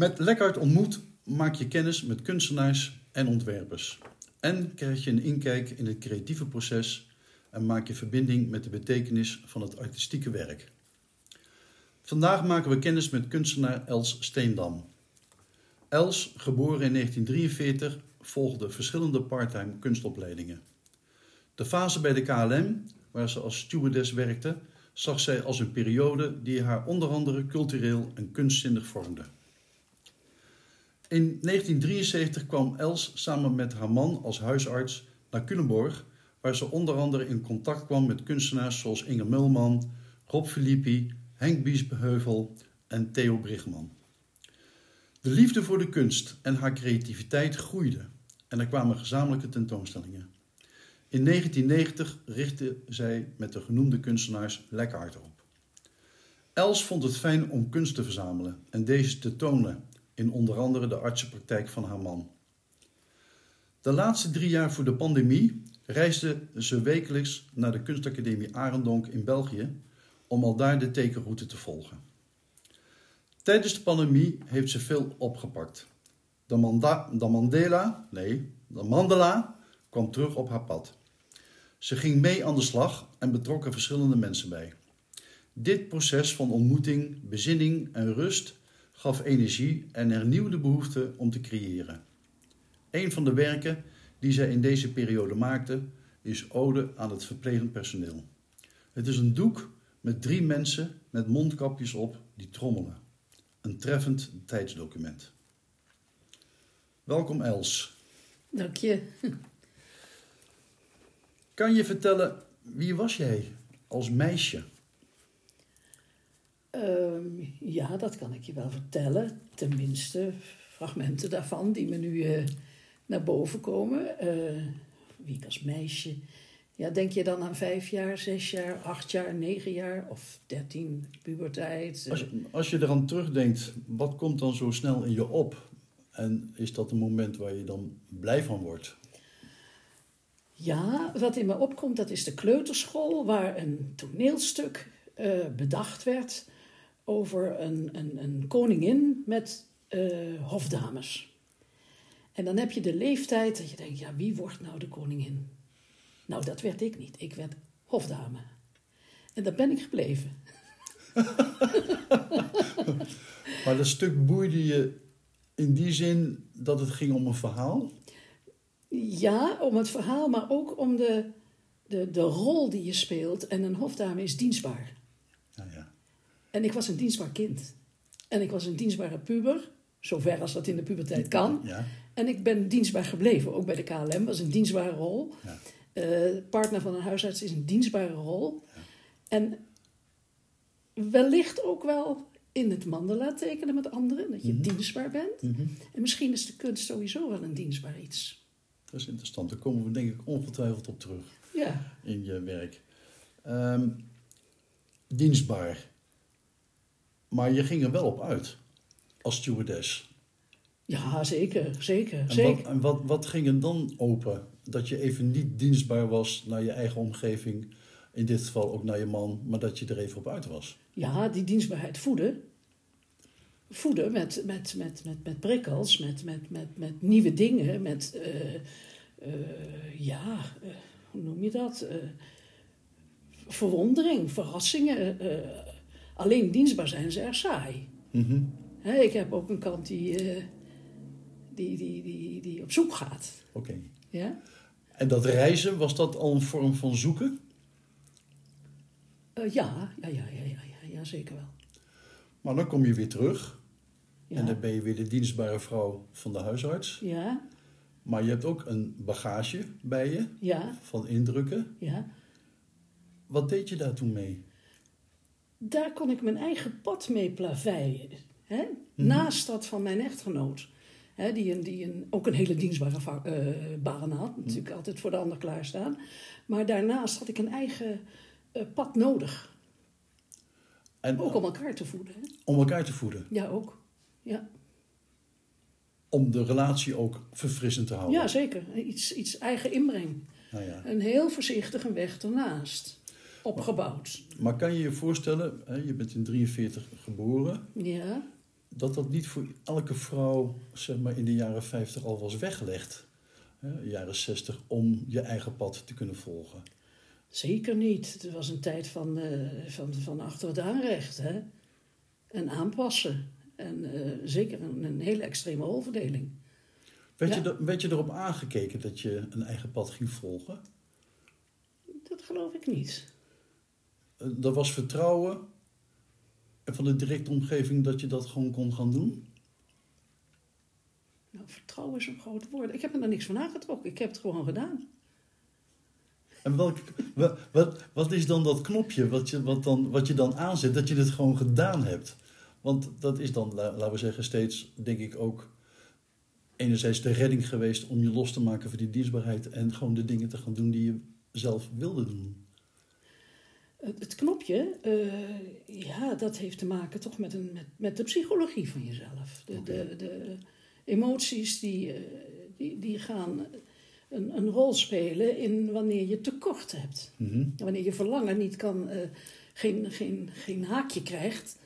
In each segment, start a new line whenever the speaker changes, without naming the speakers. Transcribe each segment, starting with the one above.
Met Lekkert ontmoet maak je kennis met kunstenaars en ontwerpers. En krijg je een inkijk in het creatieve proces en maak je verbinding met de betekenis van het artistieke werk. Vandaag maken we kennis met kunstenaar Els Steendam. Els, geboren in 1943, volgde verschillende parttime kunstopleidingen. De fase bij de KLM, waar ze als stewardess werkte, zag zij als een periode die haar onder andere cultureel en kunstzinnig vormde. In 1973 kwam Els samen met haar man als huisarts naar Culemborg, waar ze onder andere in contact kwam met kunstenaars zoals Inge Mulman, Rob Filippi, Henk Biesbeheuvel en Theo Brigman. De liefde voor de kunst en haar creativiteit groeide en er kwamen gezamenlijke tentoonstellingen. In 1990 richtte zij met de genoemde kunstenaars Lekkaard op. Els vond het fijn om kunst te verzamelen en deze te tonen in onder andere de artsenpraktijk van haar man. De laatste drie jaar voor de pandemie reisde ze wekelijks naar de kunstacademie Arendonk in België om al daar de tekenroute te volgen. Tijdens de pandemie heeft ze veel opgepakt. De, Mandela, nee, de Mandela kwam terug op haar pad. Ze ging mee aan de slag en betrok er verschillende mensen bij. Dit proces van ontmoeting, bezinning en rust gaf energie en hernieuwde behoefte om te creëren. Een van de werken die zij in deze periode maakte is Ode aan het verplegend personeel. Het is een doek met drie mensen met mondkapjes op die trommelen. Een treffend tijdsdocument. Welkom Els.
Dank je.
Kan je vertellen, wie was jij als meisje?
Ehm, ja, dat kan ik je wel vertellen. Tenminste, fragmenten daarvan die me nu eh, naar boven komen. Eh, wie ik als meisje. Ja, denk je dan aan vijf jaar, zes jaar, acht jaar, negen jaar of dertien, puberteit?
Als, als je eraan terugdenkt, wat komt dan zo snel in je op? En is dat een moment waar je dan blij van wordt?
Ja, wat in me opkomt, dat is de kleuterschool, waar een toneelstuk uh, bedacht werd over een, een, een koningin met uh, hofdames. En dan heb je de leeftijd dat je denkt, ja, wie wordt nou de koningin? Nou, dat werd ik niet. Ik werd hofdame. En daar ben ik gebleven.
maar dat stuk boeide je in die zin dat het ging om een verhaal?
Ja, om het verhaal, maar ook om de, de, de rol die je speelt. En een hofdame is dienstbaar. En ik was een dienstbaar kind. En ik was een dienstbare puber, zover als dat in de puberteit kan.
Ja.
En ik ben dienstbaar gebleven, ook bij de KLM, was een dienstbare rol.
Ja.
Uh, partner van een huisarts is een dienstbare rol. Ja. En wellicht ook wel in het mandala tekenen met anderen, dat je
Mhm.
dienstbaar bent.
Mhm.
En misschien is de kunst sowieso wel een dienstbaar iets.
Dat is interessant. Daar komen we denk ik ongetwijfeld op terug
Ja,
in je werk. Ehm, dienstbaar. Maar je ging er wel op uit als stewardess.
ja zeker, zeker,
En,
zeker.
wat, en wat, wat ging er dan open? Dat je even niet dienstbaar was naar je eigen omgeving. In dit geval ook naar je man, maar dat je er even op uit was.
Ja, die dienstbaarheid voeden. Voeden met, met, met, met, met prikkels, met, met, met, met nieuwe dingen, met, eh, eh, ja, eh, hoe noem je dat? Verwondering, verrassingen. Alleen dienstbaar zijn is erg saai.
Mhm.
Ik heb ook een kant die, eh, die, die, die, die op zoek gaat.
Oké.
Ja?
En dat reizen, was dat al een vorm van zoeken?
Eh, ja, ja, ja, ja, ja, ja, zeker wel.
Maar dan kom je weer terug. En dan ben je weer de dienstbare vrouw van de huisarts.
ja,
Maar je hebt ook een bagage bij je
ja,
van indrukken.
ja.
Wat deed je daar toen mee?
Daar kon ik mijn eigen pad mee plaveien. Hè? Naast dat van mijn echtgenoot. Hè, die een, die een, ook een hele dienstbare eh, baan had. Natuurlijk altijd voor de ander klaarstaan. Maar daarnaast had ik een eigen eh, pad nodig.
En
Ook om elkaar te voeden. Hè?
om elkaar te voeden.
Ja, ook. Ja,
Om de relatie ook verfrissend te houden.
ja zeker. Iets, iets eigen inbreng.
Nou ja.
Een heel voorzichtige weg ernaast. Opgebouwd.
Maar kan je je voorstellen, hè, je bent in 43 geboren.
Ja,
dat dat niet voor elke vrouw zeg maar, in de jaren 50 al was weggelegd. Hè, jaren 60, om je eigen pad te kunnen volgen.
Zeker niet. Het was een tijd van, eh, van, van achter het aanrecht. Hè? En aanpassen. En eh, zeker een, een hele extreme rolverdeling.
Werd,
Ja.
je, er- werd je erop aangekeken dat je een eigen pad ging volgen?
Dat geloof ik niet.
Eh, Er was vertrouwen van de directe omgeving dat je dat gewoon kon gaan doen?
Nou, vertrouwen is een groot woord. Ik heb me daar niks van aangetrokken. Ik heb het gewoon gedaan.
En welk, wa- wat, wat is dan dat knopje wat je, wat, dan, wat je dan aanzet dat je het gewoon gedaan hebt? Want dat is dan, la- laten we zeggen, steeds, denk ik ook, enerzijds de redding geweest om je los te maken van die dienstbaarheid en gewoon de dingen te gaan doen die je zelf wilde doen.
Het, knopje, eh, ja, dat heeft te maken toch met, een, met, met de psychologie van jezelf. De, de, de emoties die, eh, die, die gaan een, een rol spelen in wanneer je tekort hebt.
Mhm.
Wanneer je verlangen niet kan, eh, geen, geen, geen haakje krijgt,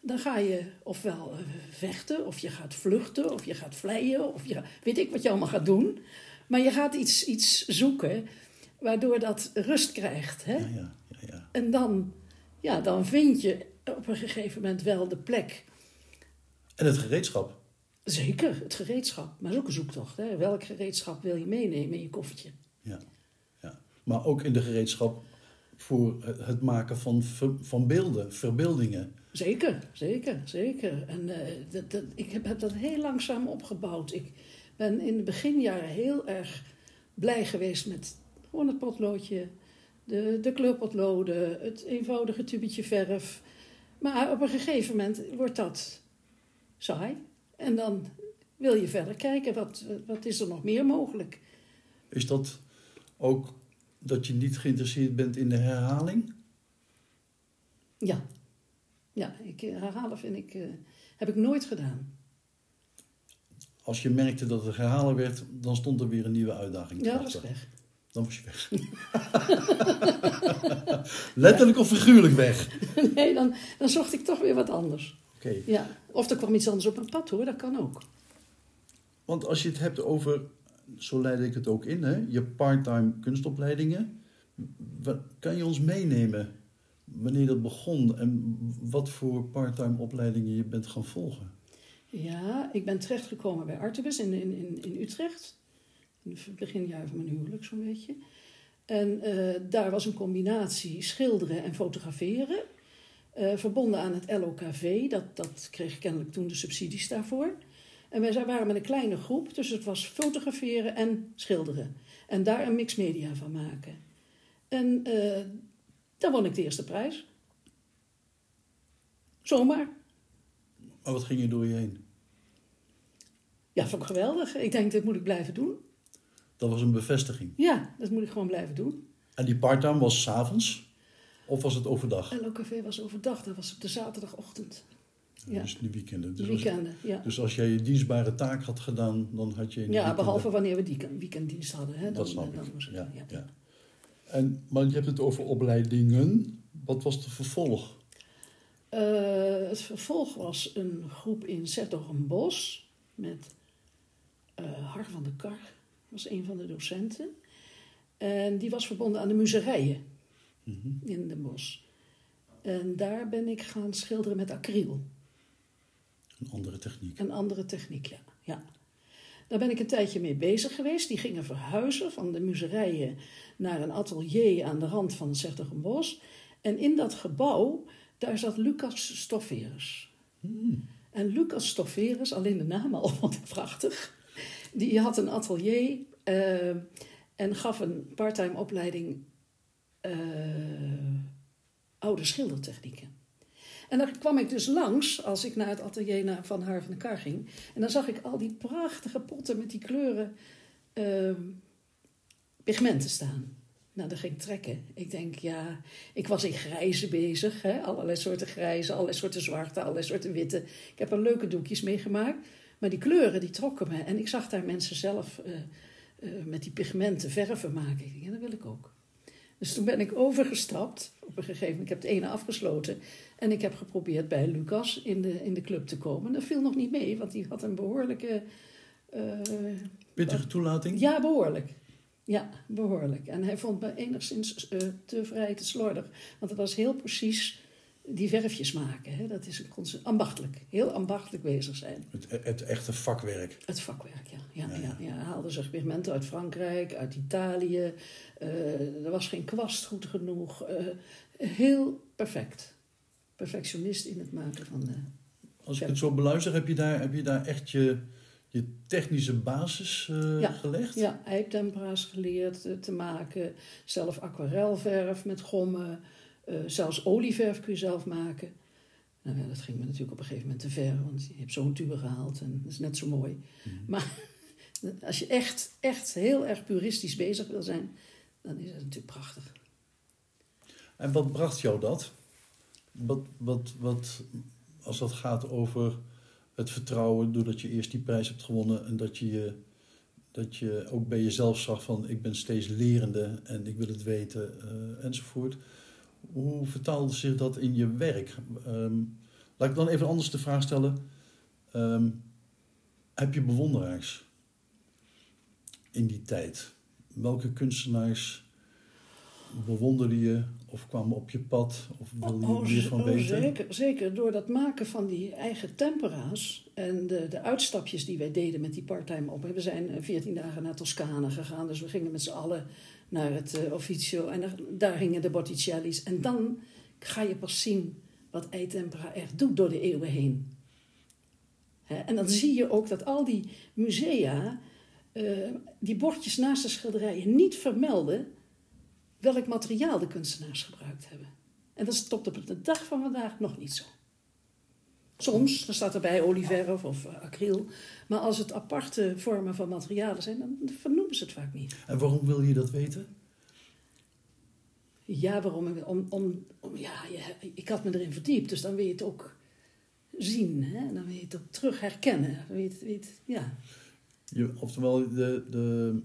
dan ga je ofwel vechten, of je gaat vluchten, of je gaat vleien, of je weet ik wat je allemaal gaat doen. Maar je gaat iets, iets zoeken waardoor dat rust krijgt. Hè?
Ja, ja.
En dan, ja, dan vind je op een gegeven moment wel de plek.
En het gereedschap.
Zeker, het gereedschap. Maar is ook een zoektocht. Hè? Welk gereedschap wil je meenemen in je koffertje?
Ja, ja. Maar ook in de gereedschap voor het maken van, van beelden, verbeeldingen.
Zeker, zeker, zeker. En eh, dat, dat, ik heb, heb dat heel langzaam opgebouwd. Ik ben in de beginjaren heel erg blij geweest met gewoon het potloodje, de, de kleurpotloden, het eenvoudige tubetje verf. Maar op een gegeven moment wordt dat saai. En dan wil je verder kijken, wat, wat is er nog meer mogelijk?
Is dat ook dat je niet geïnteresseerd bent in de herhaling?
Ja, ja ik, eh, herhalen vind ik, eh, heb ik nooit gedaan.
Als je merkte dat het herhalen werd, dan stond er weer een nieuwe uitdaging
Ja, dat
wachten.
weg.
Dan was je weg. Letterlijk of figuurlijk weg?
Nee, dan, dan zocht ik toch weer wat anders.
Oké.
Ja, of er kwam iets anders op mijn pad hoor, dat kan ook.
Want als je het hebt over, zo leid ik het ook in, hè, je parttime kunstopleidingen. Wa- Kan je ons meenemen wanneer dat begon en wat voor parttime opleidingen je bent gaan volgen?
Ja, ik ben terechtgekomen bij Artebus in, in, in, in Utrecht. Het beginjaar van mijn huwelijk zo'n beetje. En eh, daar was een combinatie schilderen en fotograferen. eh, verbonden aan het LOKV, dat, dat kreeg kennelijk toen de subsidies daarvoor. En wij zijn- waren met een kleine groep, dus het was fotograferen en schilderen. En daar een mix media van maken. En eh daar won ik de eerste prijs. Zomaar.
Maar wat ging er door je heen?
Ja, vond ik geweldig. Ik denk, dit moet ik blijven doen.
Dat was een bevestiging.
Ja, dat moet ik gewoon blijven doen.
En die parttime was s'avonds of was het overdag?
LOKV was overdag, dat was op de zaterdagochtend. Ja.
Dus de weekenden.
De
Dus als,
weekenden, ja.
dus als jij je dienstbare taak had gedaan, dan had je...
Ja,
weekenden-
behalve wanneer we die weekenddienst hadden. Hè, dan,
Dat snap
dan
ik.
was het,
Ja,
ja.
ja. En, maar je hebt het over opleidingen. Wat was de vervolg?
Eh, het vervolg was een groep in Zertogenbos met eh Har van de Kar, was een van de docenten. En die was verbonden aan de muzerijen
Mhm.
in Den Bosch. En daar ben ik gaan schilderen met acryl.
Een andere techniek.
Een andere techniek, ja. ja. Daar ben ik een tijdje mee bezig geweest. Die gingen verhuizen van de muzerijen naar een atelier aan de rand van Zertogenbos. En in dat gebouw, daar zat Lucas Stofferus.
Hmm.
En Lucas Stofferus, alleen de naam al, ik prachtig. Die had een atelier eh, en gaf een parttime opleiding eh, oude schildertechnieken. En daar kwam ik dus langs als ik naar het atelier van Haar van de Kar ging. En dan zag ik al die prachtige potten met die kleuren eh, pigmenten staan. Nou, dat ging ik trekken. Ik denk, ja, ik was in grijze bezig. Hè? Allerlei soorten grijze, allerlei soorten zwarte, allerlei soorten witte. Ik heb er leuke doekjes mee gemaakt. Maar die kleuren, die trokken me. En ik zag daar mensen zelf eh, eh, met die pigmenten verven maken. Ik denk, ja, dat wil ik ook. Dus toen ben ik overgestapt. Op een gegeven moment, ik heb het ene afgesloten. En ik heb geprobeerd bij Lucas in de, in de club te komen. Dat viel nog niet mee, want die had een behoorlijke... eh,
Pittige toelating?
ja, behoorlijk. Ja, behoorlijk. En hij vond me enigszins te vrij, te slordig. Want het was heel precies die verfjes maken. Hè. Dat is een ambachtelijk. Heel ambachtelijk bezig zijn.
Het, het echte vakwerk.
Het vakwerk, ja. Ja,
Ja,
ja.
ja.
ja, Hij haalde zich pigmenten uit Frankrijk, uit Italië. Eh, er was geen kwast goed genoeg. Eh, heel perfect. Perfectionist in het maken van...
Als ik het zo beluister, heb je daar, heb je daar echt je, je technische basis eh,
Ja.
gelegd?
Ja, eiptempera's geleerd te maken. Zelf aquarelverf met gommen. Eh, zelfs olieverf kun je zelf maken. Nou ja, dat ging me natuurlijk op een gegeven moment te ver. Want je hebt zo'n tube gehaald en dat is net zo mooi.
Mhm.
Maar als je echt, echt heel erg puristisch bezig wil zijn... dan is het natuurlijk prachtig.
En wat bracht jou dat? Wat, wat, wat, als dat gaat over het vertrouwen, doordat je eerst die prijs hebt gewonnen en dat je, dat je ook bij jezelf zag van ik ben steeds lerende en ik wil het weten eh, enzovoort. Hoe vertaalde zich dat in je werk? Ehm, laat ik dan even anders de vraag stellen. Ehm, heb je bewonderaars in die tijd? Welke kunstenaars bewonderde je of kwamen op je pad of wilde je
Oh,
meer van
oh,
weten?
zeker, zeker. Door dat maken van die eigen tempera's en de, de uitstapjes die wij deden met die parttime op. We zijn eh, 14 dagen naar Toscane gegaan, dus we gingen met z'n allen naar het eh officio en daar, daar hingen de Botticelli's. En dan ga je pas zien wat eitempera echt doet door de eeuwen heen. Hè, en dan zie je ook dat al die musea eh, die bordjes naast de schilderijen niet vermelden welk materiaal de kunstenaars gebruikt hebben. En dat is tot op de dag van vandaag nog niet zo. Soms dan staat erbij olieverf of eh, acryl. Maar als het aparte vormen van materialen zijn, dan vernoemen ze het vaak niet.
En waarom wil je dat weten?
Ja, waarom? Om, om, om, ja, ik had me erin verdiept, dus dan wil je het ook zien. Hè? Dan wil je het ook terug herkennen. Dan wil je het, wil je het- ja.
Je, oftewel, de, de,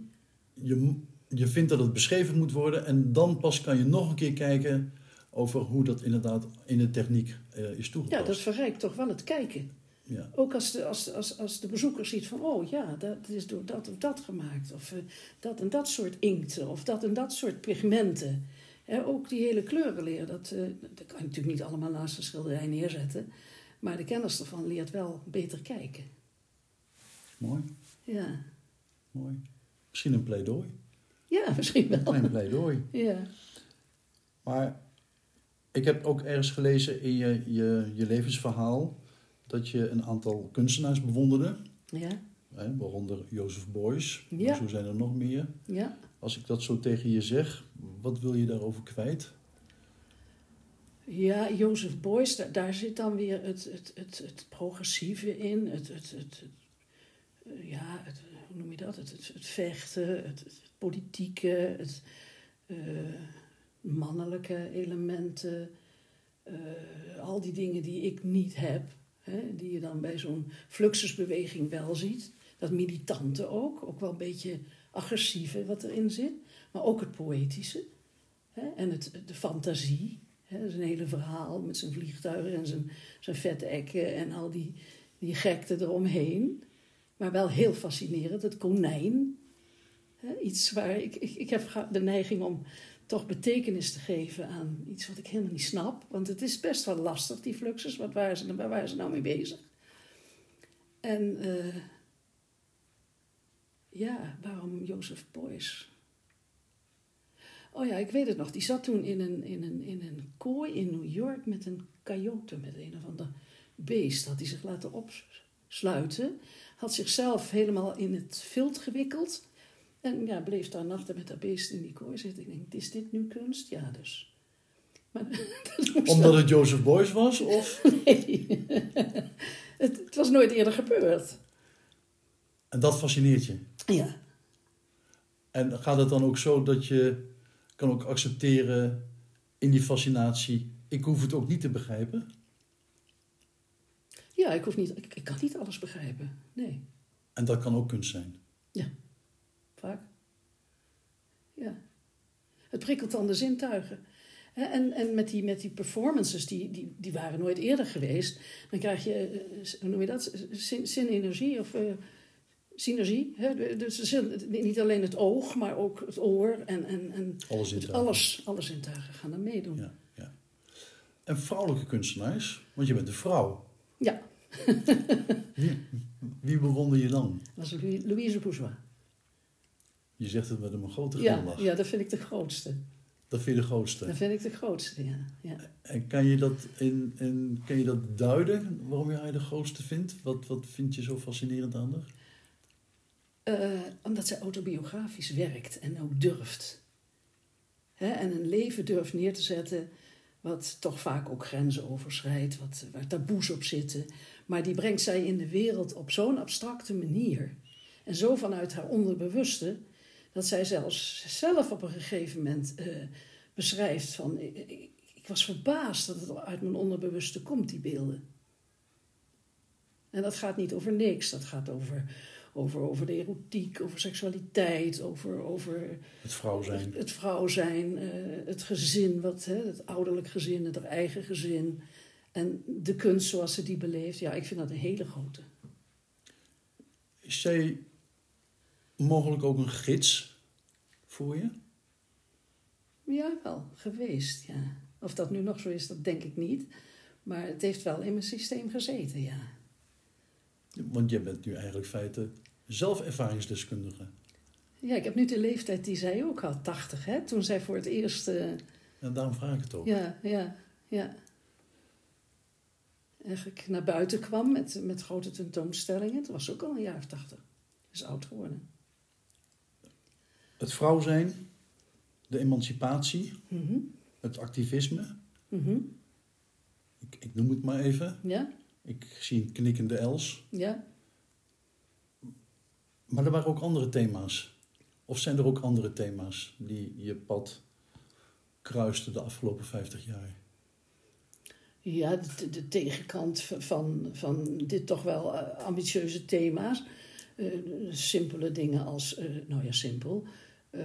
je, je vindt dat het beschreven moet worden en dan pas kan je nog een keer kijken over hoe dat inderdaad in de techniek eh, is
ja,
toegepast.
dat verrijkt toch wel het kijken.
Ja.
Ook als de, als, als, als de bezoeker ziet van, oh ja, dat is door dat of dat gemaakt. Of eh, dat en dat soort inkten. Of dat en dat soort pigmenten. Hè, ook die hele kleurenleer, dat, eh, dat kan je natuurlijk niet allemaal naast een schilderij neerzetten. Maar de kennis ervan leert wel beter kijken.
Mooi,
Ja,
mooi. Misschien een pleidooi.
ja misschien
Een
wel.
klein pleidooi.
Ja.
Maar ik heb ook ergens gelezen in je, je, je levensverhaal dat je een aantal kunstenaars bewonderde.
Ja,
Hè, waaronder Joseph Beuys.
Ja.
Zo zijn er nog meer.
ja.
Als ik dat zo tegen je zeg, wat wil je daarover kwijt?
Ja, Jozef Beuys, daar, daar zit dan weer het, het, het, het progressieve in. Het, het, het, het- ja, het, hoe noem je dat? Het, het, vechten, het politieke, het eh, mannelijke elementen. eh, al die dingen die ik niet heb. Hè, die je dan bij zo'n fluxusbeweging wel ziet. Dat militante ook, ook wel een beetje agressieve wat erin zit. Maar ook het poëtische. Hè, en het, de fantasie. Hè, hele verhaal met zijn vliegtuigen en zijn, zijn vette ekken en al die, die gekte eromheen. Maar wel heel fascinerend, het konijn. Hè, iets waar ik, ik, ik heb de neiging om toch betekenis te geven aan iets wat ik helemaal niet snap. Want het is best wel lastig, die fluxus. Wat waren ze, waar waren ze nou mee bezig? En eh, ja, waarom Jozef Beuys? Oh ja, ik weet het nog. Die zat toen in een, in een, in een kooi in New York met een coyote, met een of ander beest. Had hij zich laten opsluiten. Had zichzelf helemaal in het vilt gewikkeld. En ja, bleef daar nachten met dat beest in die kooi zitten. Ik denk, is dit nu kunst? Ja, dus. Maar,
Omdat het Joseph Beuys was? Of?
Nee. het, het was nooit eerder gebeurd.
En dat fascineert je.
Ja.
En gaat het dan ook zo dat je kan ook accepteren in die fascinatie, ik hoef het ook niet te begrijpen?
Ja, ik, hoef niet, ik, ik kan niet alles begrijpen. Nee,
En dat kan ook kunst zijn.
Vaak. Ja. Het prikkelt dan de zintuigen. En, en met, die, met die performances, die, die, die waren nooit eerder geweest. Dan krijg je, eh, hoe noem je dat? Zin, zinenergie of eh, synergie. Hè? Dus niet alleen het oog, maar ook het oor en, en, en
Alle
het,
zintuigen.
alles, alle zintuigen gaan er meedoen. Ja.
Ja, ja. En vrouwelijke kunstenaars, want je bent een vrouw. Wie, wie bewonder je dan?
dat was Louis- Louise Bourgeois.
Je zegt het met een grote
Ja,
glimlach.
ja, dat vind ik de grootste.
Dat vind je de grootste.
Dat vind ik de grootste, ja. ja.
En kan je dat, in, in, kan je dat duiden, waarom haar de grootste vindt? Wat, wat vind je zo fascinerend aan haar?
Eh, omdat zij autobiografisch werkt en ook durft. Hè, en een leven durft neer te zetten wat toch vaak ook grenzen overschrijdt, wat, waar taboes op zitten. Maar die brengt zij in de wereld op zo'n abstracte manier. En zo vanuit haar onderbewuste, dat zij zelfs zelf op een gegeven moment eh, beschrijft van... Ik, ik, ik was verbaasd dat het uit mijn onderbewuste komt, die beelden. En dat gaat niet over niks, dat gaat over, over, over de erotiek, over seksualiteit, over, over
Het vrouw zijn.
het, het vrouw zijn, eh, het gezin, wat, hè, het ouderlijk gezin, het eigen gezin. En de kunst zoals ze die beleeft, ja, ik vind dat een hele grote.
Is zij mogelijk ook een gids voor je?
Ja, wel, geweest, ja. Of dat nu nog zo is, dat denk ik niet. Maar het heeft wel in mijn systeem gezeten, ja.
Want jij bent nu eigenlijk feite zelf ervaringsdeskundige.
Ja, ik heb nu de leeftijd die zij ook had, 80, hè. Toen zij voor het eerst... eh,
En daarom vraag ik het ook.
Ja, ja, ja. Eigenlijk naar buiten kwam met, met grote tentoonstellingen. Toen was ook al een jaar of tachtig. Is oud geworden.
Het vrouw zijn, de emancipatie,
Mhm,
het activisme.
mhm.
Ik, ik noem het maar even.
Ja,
Ik zie een knikkende els.
ja.
Maar er waren ook andere thema's. Of zijn er ook andere thema's die je pad kruisten de afgelopen 50 jaar?
Ja, de, de tegenkant van, van dit toch wel eh, ambitieuze thema's. Eh, simpele dingen als, eh, nou ja, simpel. Eh,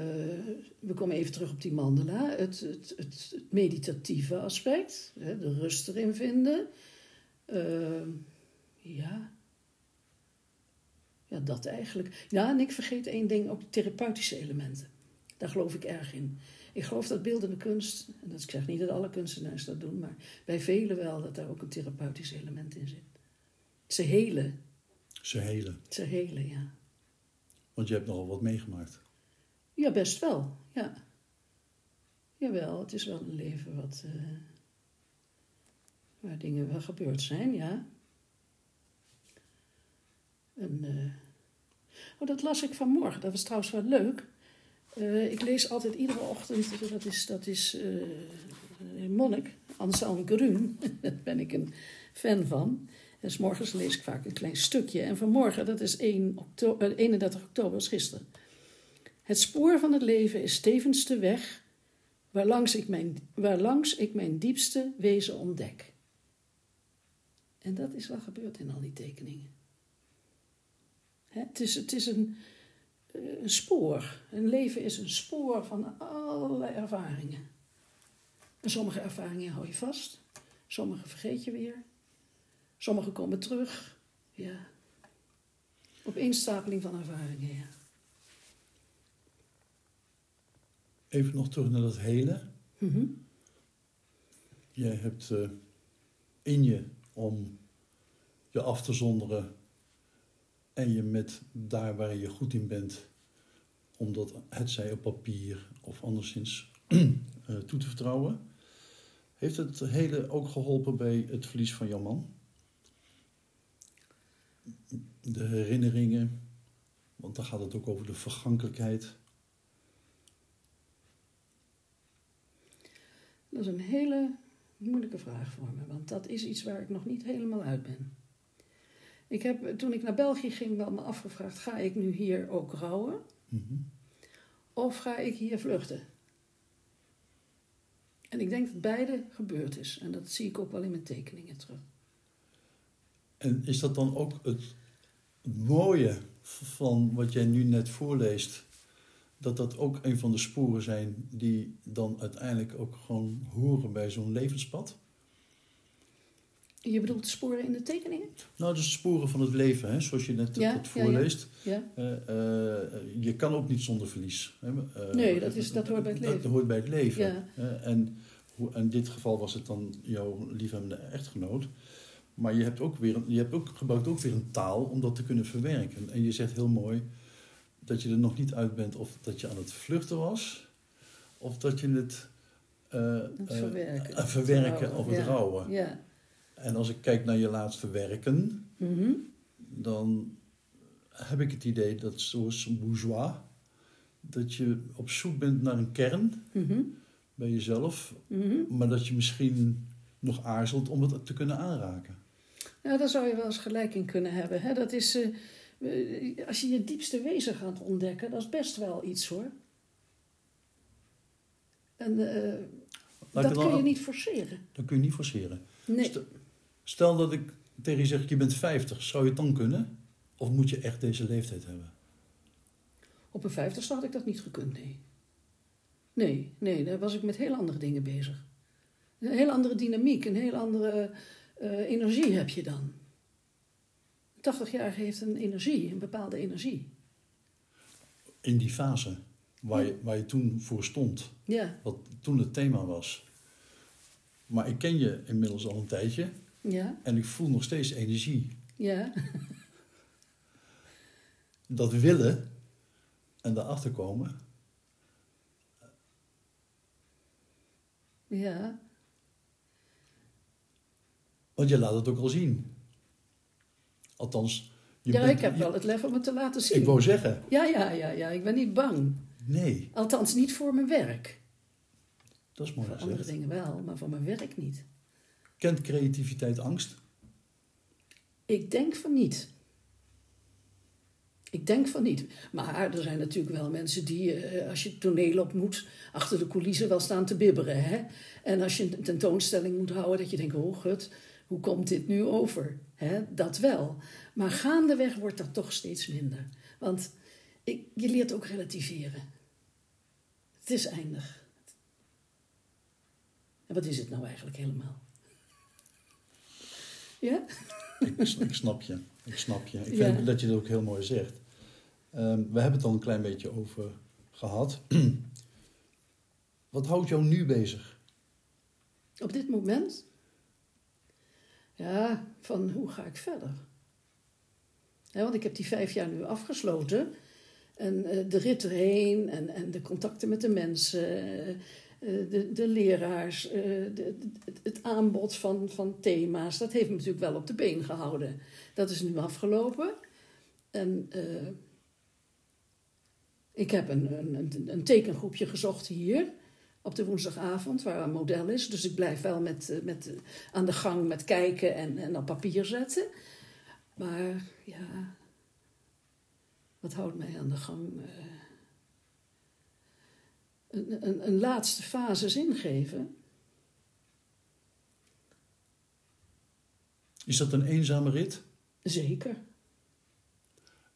we komen even terug op die mandala. Het, het, het, het meditatieve aspect, hè, de rust erin vinden. Eh, ja. Ja, dat eigenlijk. Ja, en ik vergeet één ding, ook de therapeutische elementen. Daar geloof ik erg in. Ik geloof dat beeldende kunst, en dat ik zeg niet dat alle kunstenaars dat doen, maar bij velen wel dat daar ook een therapeutisch element in zit. Ze helen,
Ze helen.
ze helen, ja.
Want je hebt nogal wat meegemaakt.
Ja, best wel, ja. Jawel, het is wel een leven wat, eh, waar dingen wel gebeurd zijn, ja. En, eh, oh, dat las ik vanmorgen, dat was trouwens wel leuk. Eh, ik lees altijd iedere ochtend, dat is, dat is een monnik, Anselm Grun, daar ben ik een fan van. En 's morgens lees ik vaak een klein stukje. En vanmorgen, dat is 1 okto- eh, 31 oktober, is gisteren. Het spoor van het leven is tevens de weg waarlangs ik mijn, waarlangs ik mijn diepste wezen ontdek. En dat is wat gebeurt in al die tekeningen. Het, is, het is een, eh, een spoor. Een leven is een spoor van allerlei ervaringen. En sommige ervaringen hou je vast, sommige vergeet je weer, sommige komen terug. Ja. Opeenstapeling van ervaringen, ja.
Even nog terug naar dat hele.
Mhm.
Jij hebt eh, in je om je af te zonderen en je met daar waar je goed in bent, om dat het zij op papier of anderszins eh, toe te vertrouwen. Heeft het hele ook geholpen bij het verlies van jouw man? De herinneringen, want dan gaat het ook over de vergankelijkheid.
Dat is een hele moeilijke vraag voor me, want dat is iets waar ik nog niet helemaal uit ben. Ik heb, toen ik naar België ging, wel me afgevraagd: ga ik nu hier ook rouwen
Mhm.
of ga ik hier vluchten? En ik denk dat beide gebeurd is. En dat zie ik ook wel in mijn tekeningen terug.
En is dat dan ook het, het mooie van wat jij nu net voorleest? Dat dat ook een van de sporen zijn die dan uiteindelijk ook gewoon horen bij zo'n levenspad?
Je bedoelt de sporen in de tekeningen?
Nou, dus sporen van het leven, hè, zoals je net
Ja,
het
ja,
voorleest.
Ja.
Eh, eh, je kan ook niet zonder verlies. Hè. Eh,
Nee, dat is- dat hoort bij het
Dat
leven.
hoort bij het leven.
Ja.
En hoe, in dit geval was het dan jouw liefhebbende echtgenoot. Maar je hebt ook weer, je hebt ook, gebruikt ook weer een taal om dat te kunnen verwerken. En je zegt heel mooi dat je er nog niet uit bent of dat je aan het vluchten was, of dat je het, eh,
verwerken.
eh, verwerken
Het
of het
ja.
rouwen.
Ja.
En als ik kijk naar je laatste werken,
Mhm.
dan heb ik het idee dat zoals bourgeois, dat je op zoek bent naar een kern
Mhm.
bij jezelf,
Mhm.
maar dat je misschien nog aarzelt om het te kunnen aanraken.
Ja, daar zou je wel eens gelijk in kunnen hebben. Hè? Dat is, eh, als je je diepste wezen gaat ontdekken, dat is best wel iets hoor. En eh, dat kun je niet forceren.
Dat kun je niet forceren.
Nee.
Stel, dat ik tegen je zeg, je bent 50, zou je het dan kunnen? Of moet je echt deze leeftijd hebben?
Op een vijftigste had ik dat niet gekund, nee. Nee, nee, daar was ik met heel andere dingen bezig. Een heel andere dynamiek, een heel andere eh, energie heb je dan. Een 80-jarige heeft een energie, een bepaalde energie.
In die fase waar je, waar je toen voor stond,
Ja,
wat toen het thema was. Maar ik ken je inmiddels al een tijdje
ja,
en ik voel nog steeds energie.
ja.
Dat willen en daarachter komen,
Ja,
want je laat het ook al zien. Althans, je
ja
bent-
ik heb
je-
wel het lef om het te laten zien.
Ik wou zeggen,
Ja, ja, ja, ja, ik ben niet bang.
nee,
Althans, niet voor mijn werk.
dat is mooi
Voor andere dingen wel, maar voor mijn werk niet.
Kent creativiteit angst?
Ik denk van niet. Ik denk van niet. Maar er zijn natuurlijk wel mensen die, eh, als je toneel op moet, achter de coulissen wel staan te bibberen. Hè? En als je een tentoonstelling moet houden, dat je denkt, oh gut, hoe komt dit nu over? Dat wel. Maar gaandeweg wordt dat toch steeds minder. Want ik, je leert ook relativeren. Het is eindig. En wat is het nou eigenlijk helemaal? Ja?
Ik, ik snap je. Ik snap je. Ik
Ja.
vind dat je dat ook heel mooi zegt. Ehm, we hebben het al een klein beetje over gehad. Wat houdt jou nu bezig?
Op dit moment? Ja, van hoe ga ik verder? Want ik heb die vijf jaar nu afgesloten. En eh, de rit erheen en, en de contacten met de mensen, eh, eh, de, de leraars, het, aanbod van, van thema's, dat heeft me natuurlijk wel op de been gehouden. Dat is nu afgelopen. En ik heb een, een, een tekengroepje gezocht hier op de woensdagavond, waar een model is. Dus ik blijf wel met, eh, met, eh, aan de gang met kijken en, en op papier zetten. Maar ja, wat houdt mij aan de gang? Eh, een, een, een laatste fase zin geven.
Is dat een eenzame rit?
Zeker.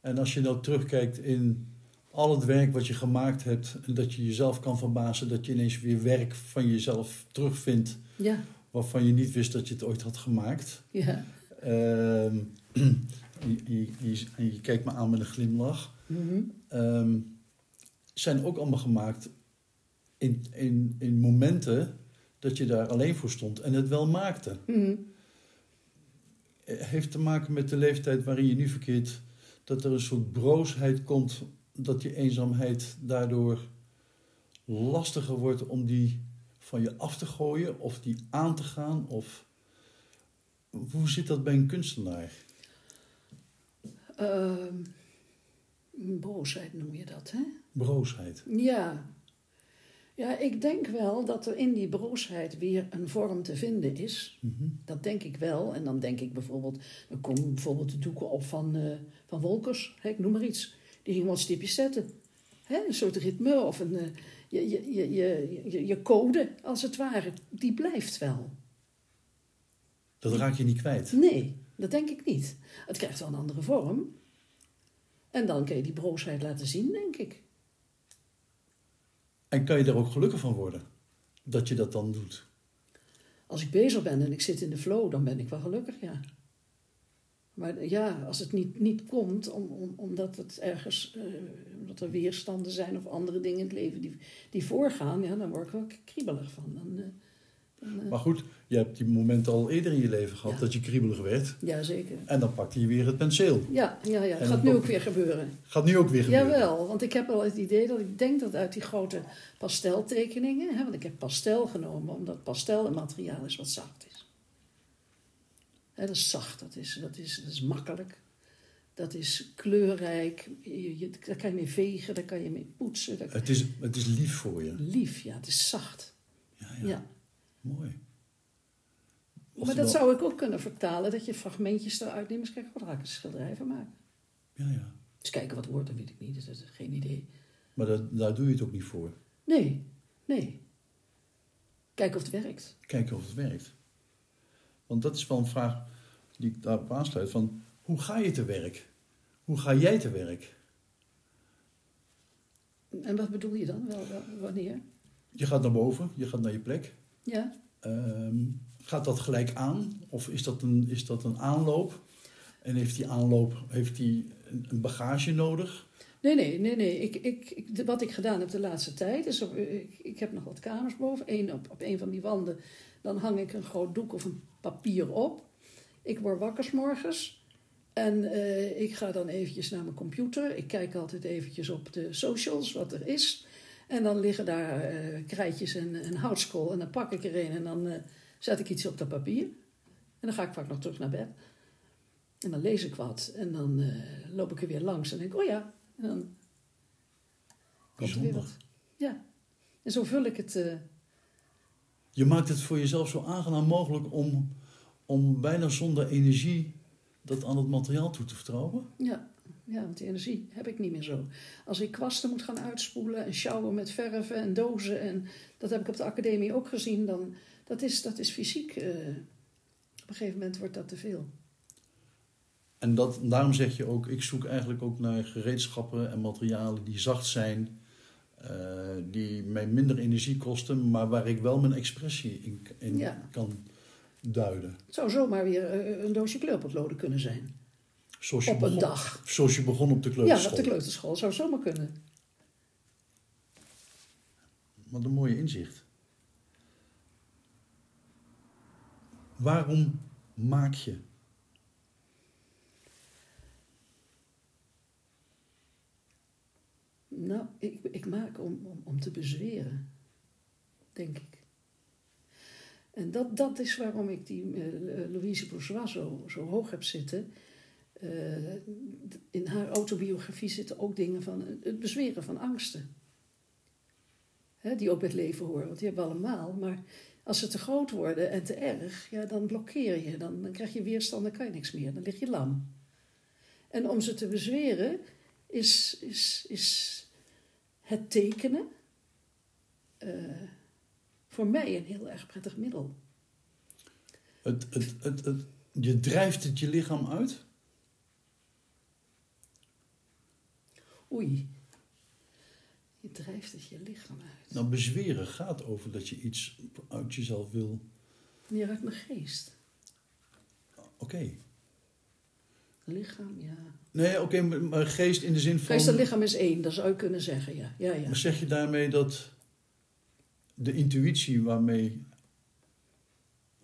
En als je nou terugkijkt in al het werk wat je gemaakt hebt... en dat je jezelf kan verbazen... dat je ineens weer werk van jezelf terugvindt...
Ja,
waarvan je niet wist dat je het ooit had gemaakt...
ja.
Ehm, je, je, je, en je kijkt me aan met een glimlach...
Mhm.
Ehm, zijn ook allemaal gemaakt in, in, in momenten dat je daar alleen voor stond en het wel maakte.
Mhm.
Het heeft te maken met de leeftijd waarin je nu verkeert, dat er een soort broosheid komt, dat je eenzaamheid daardoor lastiger wordt om die van je af te gooien of die aan te gaan. Of hoe zit dat bij een kunstenaar?
Boosheid noem je dat, hè?
Broosheid.
Ja. Ja, ik denk wel dat er in die broosheid weer een vorm te vinden is.
Mhm.
Dat denk ik wel. En dan denk ik bijvoorbeeld, dan komen bijvoorbeeld de doeken op van, eh, van Wolkers, hè, ik noem maar iets. Die ging wat stipjes zetten. Hè, een soort ritme of een, eh, je, je, je, je, je, je code, als het ware, die blijft wel.
Dat raak je niet kwijt.
Nee, dat denk ik niet. Het krijgt wel een andere vorm. En dan kun je die broosheid laten zien, denk ik.
En kan je daar ook gelukkig van worden? Dat je dat dan doet?
Als ik bezig ben en ik zit in de flow, dan ben ik wel gelukkig, ja. Maar ja, als het niet, niet komt, om, om, omdat het ergens, uh, omdat er weerstanden zijn of andere dingen in het leven die, die voorgaan, ja, dan word ik wel kriebelig van. Dan, uh,
dan, uh... Maar goed, je hebt die momenten al eerder in je leven gehad ja. dat je kriebelig werd.
Ja, zeker.
En dan pakte je weer het penseel.
Ja, ja, ja. gaat nu ook weer gebeuren.
Gaat nu ook weer gebeuren?
Jawel, want ik heb wel het idee dat ik denk dat uit die grote pasteltekeningen, hè, want ik heb pastel genomen omdat pastel een materiaal is wat zacht is. Dat is zacht, dat is, dat, is, dat is makkelijk. Dat is kleurrijk. Je, je, daar kan je mee vegen, daar kan je mee poetsen. Daar...
Het, is, het is lief voor je.
Lief, ja. Het is zacht.
Ja, ja. ja. Mooi.
Of maar dat zou ik ook kunnen vertalen, dat je fragmentjes eruit neemt. Dus kijk, wat ga ik een schilderij van maken?
Ja, ja.
Dus kijken wat wordt, dat weet ik niet. Dat is geen idee.
Maar dat, daar doe je het ook niet voor?
Nee, nee. Kijken of het werkt.
Kijken of het werkt. Want dat is wel een vraag die ik daarop aansluit. Van, hoe ga je te werk? Hoe ga jij te werk?
En wat bedoel je dan? Wel, wanneer?
Je gaat naar boven, je gaat naar je plek.
Ja.
Um, gaat dat gelijk aan? Of is dat een, is dat een aanloop? En heeft die aanloop heeft die een bagage nodig?
Nee, nee, nee, nee. Ik, ik, ik, wat ik gedaan heb de laatste tijd is, op, ik, ik heb nog wat kamers boven. Eén op, op een van die wanden, dan hang ik een groot doek of een papier op. Ik word wakker 's morgens en uh, ik ga dan eventjes naar mijn computer. Ik kijk altijd eventjes op de socials, wat er is. En dan liggen daar uh, krijtjes en, en houtskool en dan pak ik er een en dan uh, zet ik iets op dat papier. En dan ga ik vaak nog terug naar bed. En dan lees ik wat en dan loop ik er weer langs en denk oh ja, en dan komt er weer wat. Ja, en zo vul ik het.
Je maakt het voor jezelf zo aangenaam mogelijk om om bijna zonder energie dat aan het materiaal toe te vertrouwen?
Ja, ja, want die energie heb ik niet meer zo. Als ik kwasten moet gaan uitspoelen en sjouwen met verven en dozen, en dat heb ik op de academie ook gezien, dan dat is, dat is fysiek. Uh, op een gegeven moment wordt dat te veel.
En dat, daarom zeg je ook, ik zoek eigenlijk ook naar gereedschappen en materialen die zacht zijn, uh, die mij minder energie kosten, maar waar ik wel mijn expressie in, in
ja.
kan duiden.
Het zou zomaar weer uh, een doosje kleurpotloden kunnen zijn.
Zoals je
op
begon,
een dag.
Zoals je begon op de kleuterschool.
Ja, op de kleuterschool. Zou zomaar kunnen.
Wat een mooie inzicht. Waarom maak je?
Nou, ik, ik maak om, om, te bezweren, denk ik. En dat, dat is waarom ik die uh, Louise Bourgeois zo, zo hoog heb zitten. Uh, in haar autobiografie zitten ook dingen van het bezweren van angsten. Hè, die ook bij het leven horen, want die hebben we allemaal. Maar als ze te groot worden en te erg, ja, dan blokkeer je. Dan, dan krijg je weerstand, dan kan je niks meer. Dan lig je lam. En om ze te bezweren is, is, is het tekenen. Uh, voor mij een heel erg prettig middel.
Het, het, het, het, je drijft het je lichaam uit?
Oei. Je drijft het je lichaam uit.
Nou, bezweren gaat over dat je iets uit jezelf wil.
Meer uit mijn geest.
Oké. Okay.
Lichaam, ja.
Nee, oké, okay, maar geest in de zin van.
Geest en lichaam is één, dat zou je kunnen zeggen, ja. ja, ja.
Maar zeg je daarmee dat de intuïtie waarmee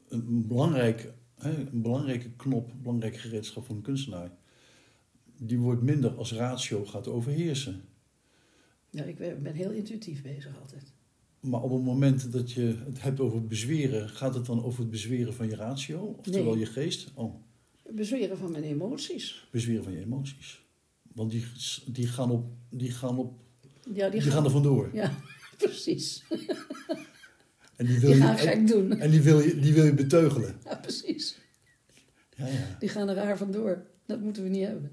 een, belangrijk, een belangrijke knop, een belangrijk gereedschap van een kunstenaar, die wordt minder als ratio gaat overheersen.
Ja, ik ben heel intuïtief bezig altijd.
Maar op het moment dat je het hebt over bezweren, gaat het dan over het bezweren van je ratio? Oftewel
nee.
je geest? Oh.
Bezweren van mijn emoties.
Bezweren van je emoties. Want die, die gaan op. Die gaan, op,
ja, die,
die gaan, er vandoor.
Ja, precies.
En die, wil
die
je,
gaan gek
en,
doen.
En die wil je, die wil je beteugelen.
Ja, precies.
Ja, ja.
Die gaan er raar vandoor. Dat moeten we niet hebben.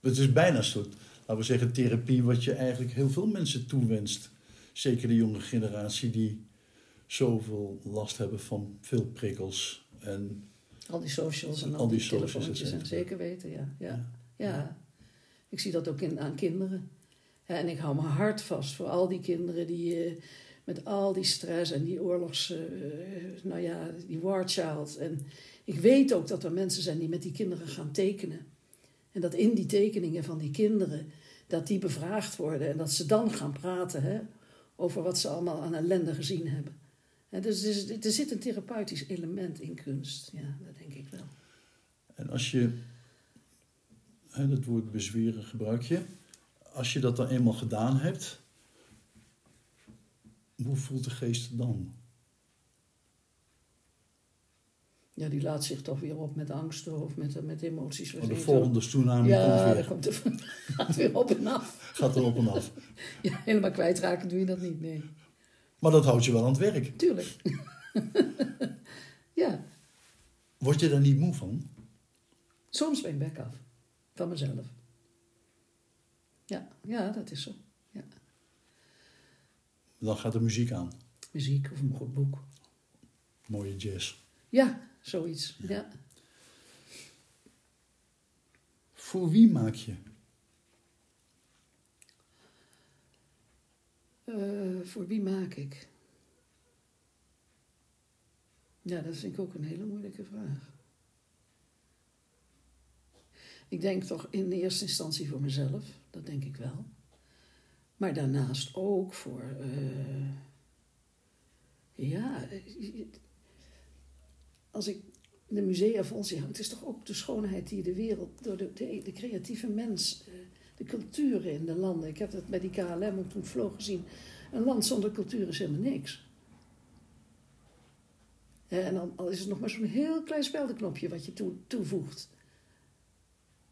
Het is bijna een soort, laten we zeggen, therapie wat je eigenlijk heel veel mensen toewenst. Zeker de jonge generatie die zoveel last hebben van veel prikkels. En
al die socials en al,
al die,
die telefoontjes. En zeker weten, ja. Ja. ja. Ik zie dat ook in, aan kinderen. En ik hou mijn hart vast voor al die kinderen die eh, met al die stress en die oorlogs, eh, nou ja, die war child. En ik weet ook dat er mensen zijn die met die kinderen gaan tekenen. En dat in die tekeningen van die kinderen, dat die bevraagd worden en dat ze dan gaan praten hè, over wat ze allemaal aan ellende gezien hebben. Dus er, zit een therapeutisch element in kunst, ja, dat denk ik wel.
En als je, hè, dat woord bezweren gebruik je, als je dat dan eenmaal gedaan hebt, hoe voelt de geest dan?
Ja, die laat zich toch weer op met angsten of met, met emoties.
Want de volgende tsunami.
Ja,
komt
er, gaat weer op en af.
gaat er op en af.
Ja, helemaal kwijtraken doe je dat niet, nee.
Maar dat houdt je wel aan het werk.
Tuurlijk. ja,
Word je daar niet moe van?
soms ben ik bek af. Van mezelf. Ja, ja, dat is zo. Ja.
Dan gaat de muziek aan.
Muziek of een goed boek.
Mooie jazz.
Ja, zoiets. Ja.
Voor wie maak je?
Eh, voor wie maak ik? Ja, dat vind ik ook een hele moeilijke vraag. Ik denk toch in eerste instantie voor mezelf, dat denk ik wel. Maar daarnaast ook voor. eh, ja, als ik de musea vol zie het is toch ook de schoonheid die de wereld, door de, de, de creatieve mens, eh, de culturen in de landen. Ik heb dat bij die KLM ook toen vloog gezien. Een land zonder cultuur is helemaal niks. Ja, En dan is het nog maar zo'n heel klein speldenknopje wat je toe, toevoegt.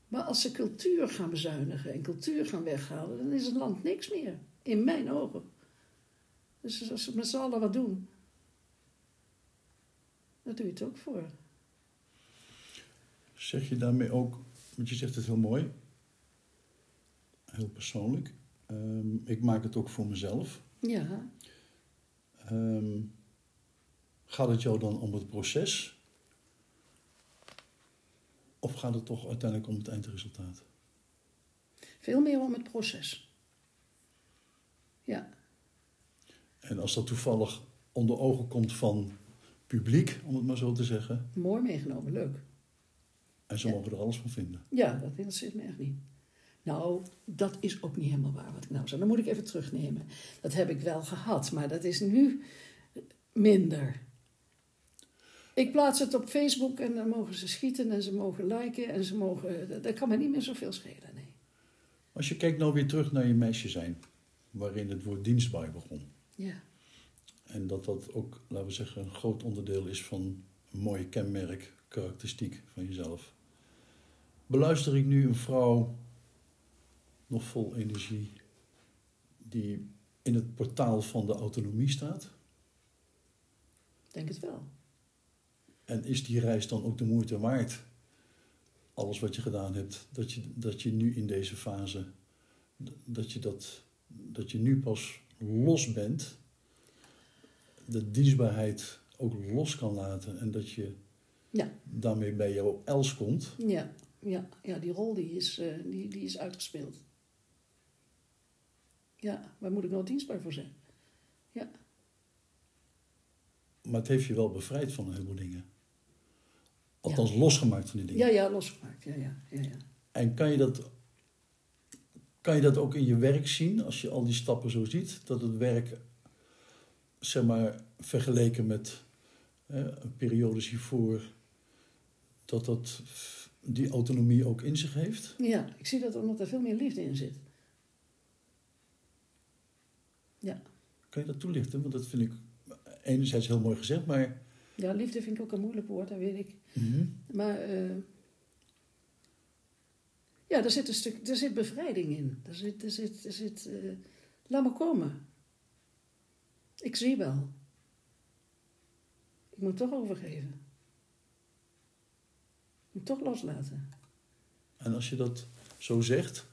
Maar als ze cultuur gaan bezuinigen en cultuur gaan weghalen, dan is het land niks meer. In mijn ogen. Dus als we met z'n allen wat doen, dan doe je het ook voor.
Zeg je daarmee ook, want je zegt het heel mooi, heel persoonlijk. Ehm, ik maak het ook voor mezelf.
Ja,
Ehm, gaat het jou dan om het proces? Of gaat het toch uiteindelijk om het eindresultaat?
veel meer om het proces. Ja,
En als dat toevallig onder ogen komt van publiek, om het maar zo te zeggen,
mooi meegenomen, leuk.
en ze
Ja.
mogen er alles van vinden.
Ja, dat interesseert me echt niet. Nou, dat is ook niet helemaal waar wat ik nou zei. Dan moet ik even terugnemen. Dat heb ik wel gehad, maar dat is nu minder. Ik plaats het op Facebook en dan mogen ze schieten en ze mogen liken en ze mogen... Dat, kan me niet meer zoveel schelen, nee.
Als je kijkt nou weer terug naar je meisje zijn, waarin het woord dienstbaar begon.
Ja,
En dat dat ook, laten we zeggen, een groot onderdeel is van een mooie kenmerk, karakteristiek van jezelf. Beluister ik nu een vrouw, nog vol energie, die in het portaal van de autonomie staat?
ik denk het wel.
En is die reis dan ook de moeite waard? Alles wat je gedaan hebt, dat je, dat je nu in deze fase, dat je, dat, dat je nu pas los bent, de dienstbaarheid ook los kan laten en dat je
Ja.
daarmee bij jouw els komt.
Ja, ja, ja die rol die is, eh, die, die is uitgespeeld. Ja, waar moet ik nou dienstbaar voor zijn? Ja,
Maar het heeft je wel bevrijd van een heleboel dingen. Althans, losgemaakt van die dingen.
ja, ja losgemaakt. Ja, ja, ja, ja.
En kan je, dat, kan je dat ook in je werk zien, als je al die stappen zo ziet? Dat het werk, zeg maar, vergeleken met hè, periodes hiervoor, dat dat die autonomie ook in zich heeft?
Ja, ik zie dat omdat er veel meer liefde in zit. Ja,
Kan je dat toelichten? Want dat vind ik enerzijds heel mooi gezegd, maar...
ja liefde vind ik ook een moeilijk woord, dat weet ik.
Mhm.
Maar eh, ja, er zit een stuk, er zit bevrijding in. Er zit, er zit, er zit eh, laat me komen. Ik zie wel. Ik moet toch overgeven. Ik moet toch loslaten.
En als je dat zo zegt,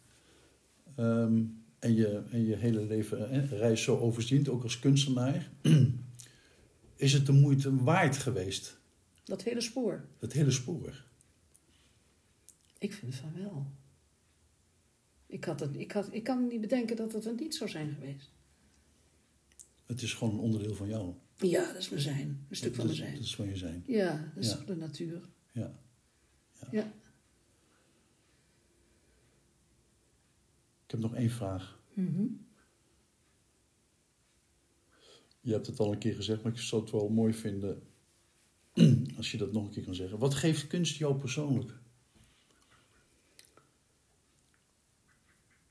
ehm, en, je, en je hele leven reis zo overziet, ook als kunstenaar, is het de moeite waard geweest,
Dat hele spoor.
het hele spoor?
Ik vind van wel. Ik, had het, ik, had, ik kan niet bedenken dat het er niet zou zijn geweest.
Het is gewoon een onderdeel van jou.
Ja, dat is mijn zijn. Een stuk van
dat,
mijn zijn.
Dat is van je zijn.
Ja, dat is
Ja.
de natuur.
Ja.
Ja.
Heb nog één vraag.
Mhm.
Je hebt het al een keer gezegd, maar ik zou het wel mooi vinden als je dat nog een keer kan zeggen. Wat geeft kunst jou persoonlijk?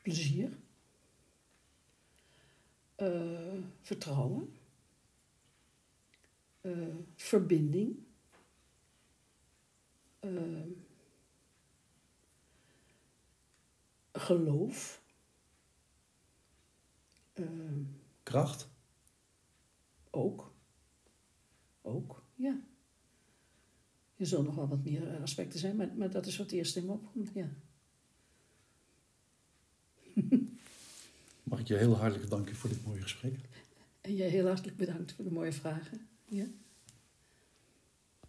Plezier. Eh, vertrouwen. Eh, verbinding. Eh, geloof. Eh,
Kracht?
ook. Ook, ja. Er zullen nog wel wat meer eh, aspecten zijn, maar, maar dat is wat eerst in me opkomt, ja.
Mag ik je heel hartelijk danken voor dit mooie gesprek?
En jij heel hartelijk bedankt voor de mooie vragen. Ja.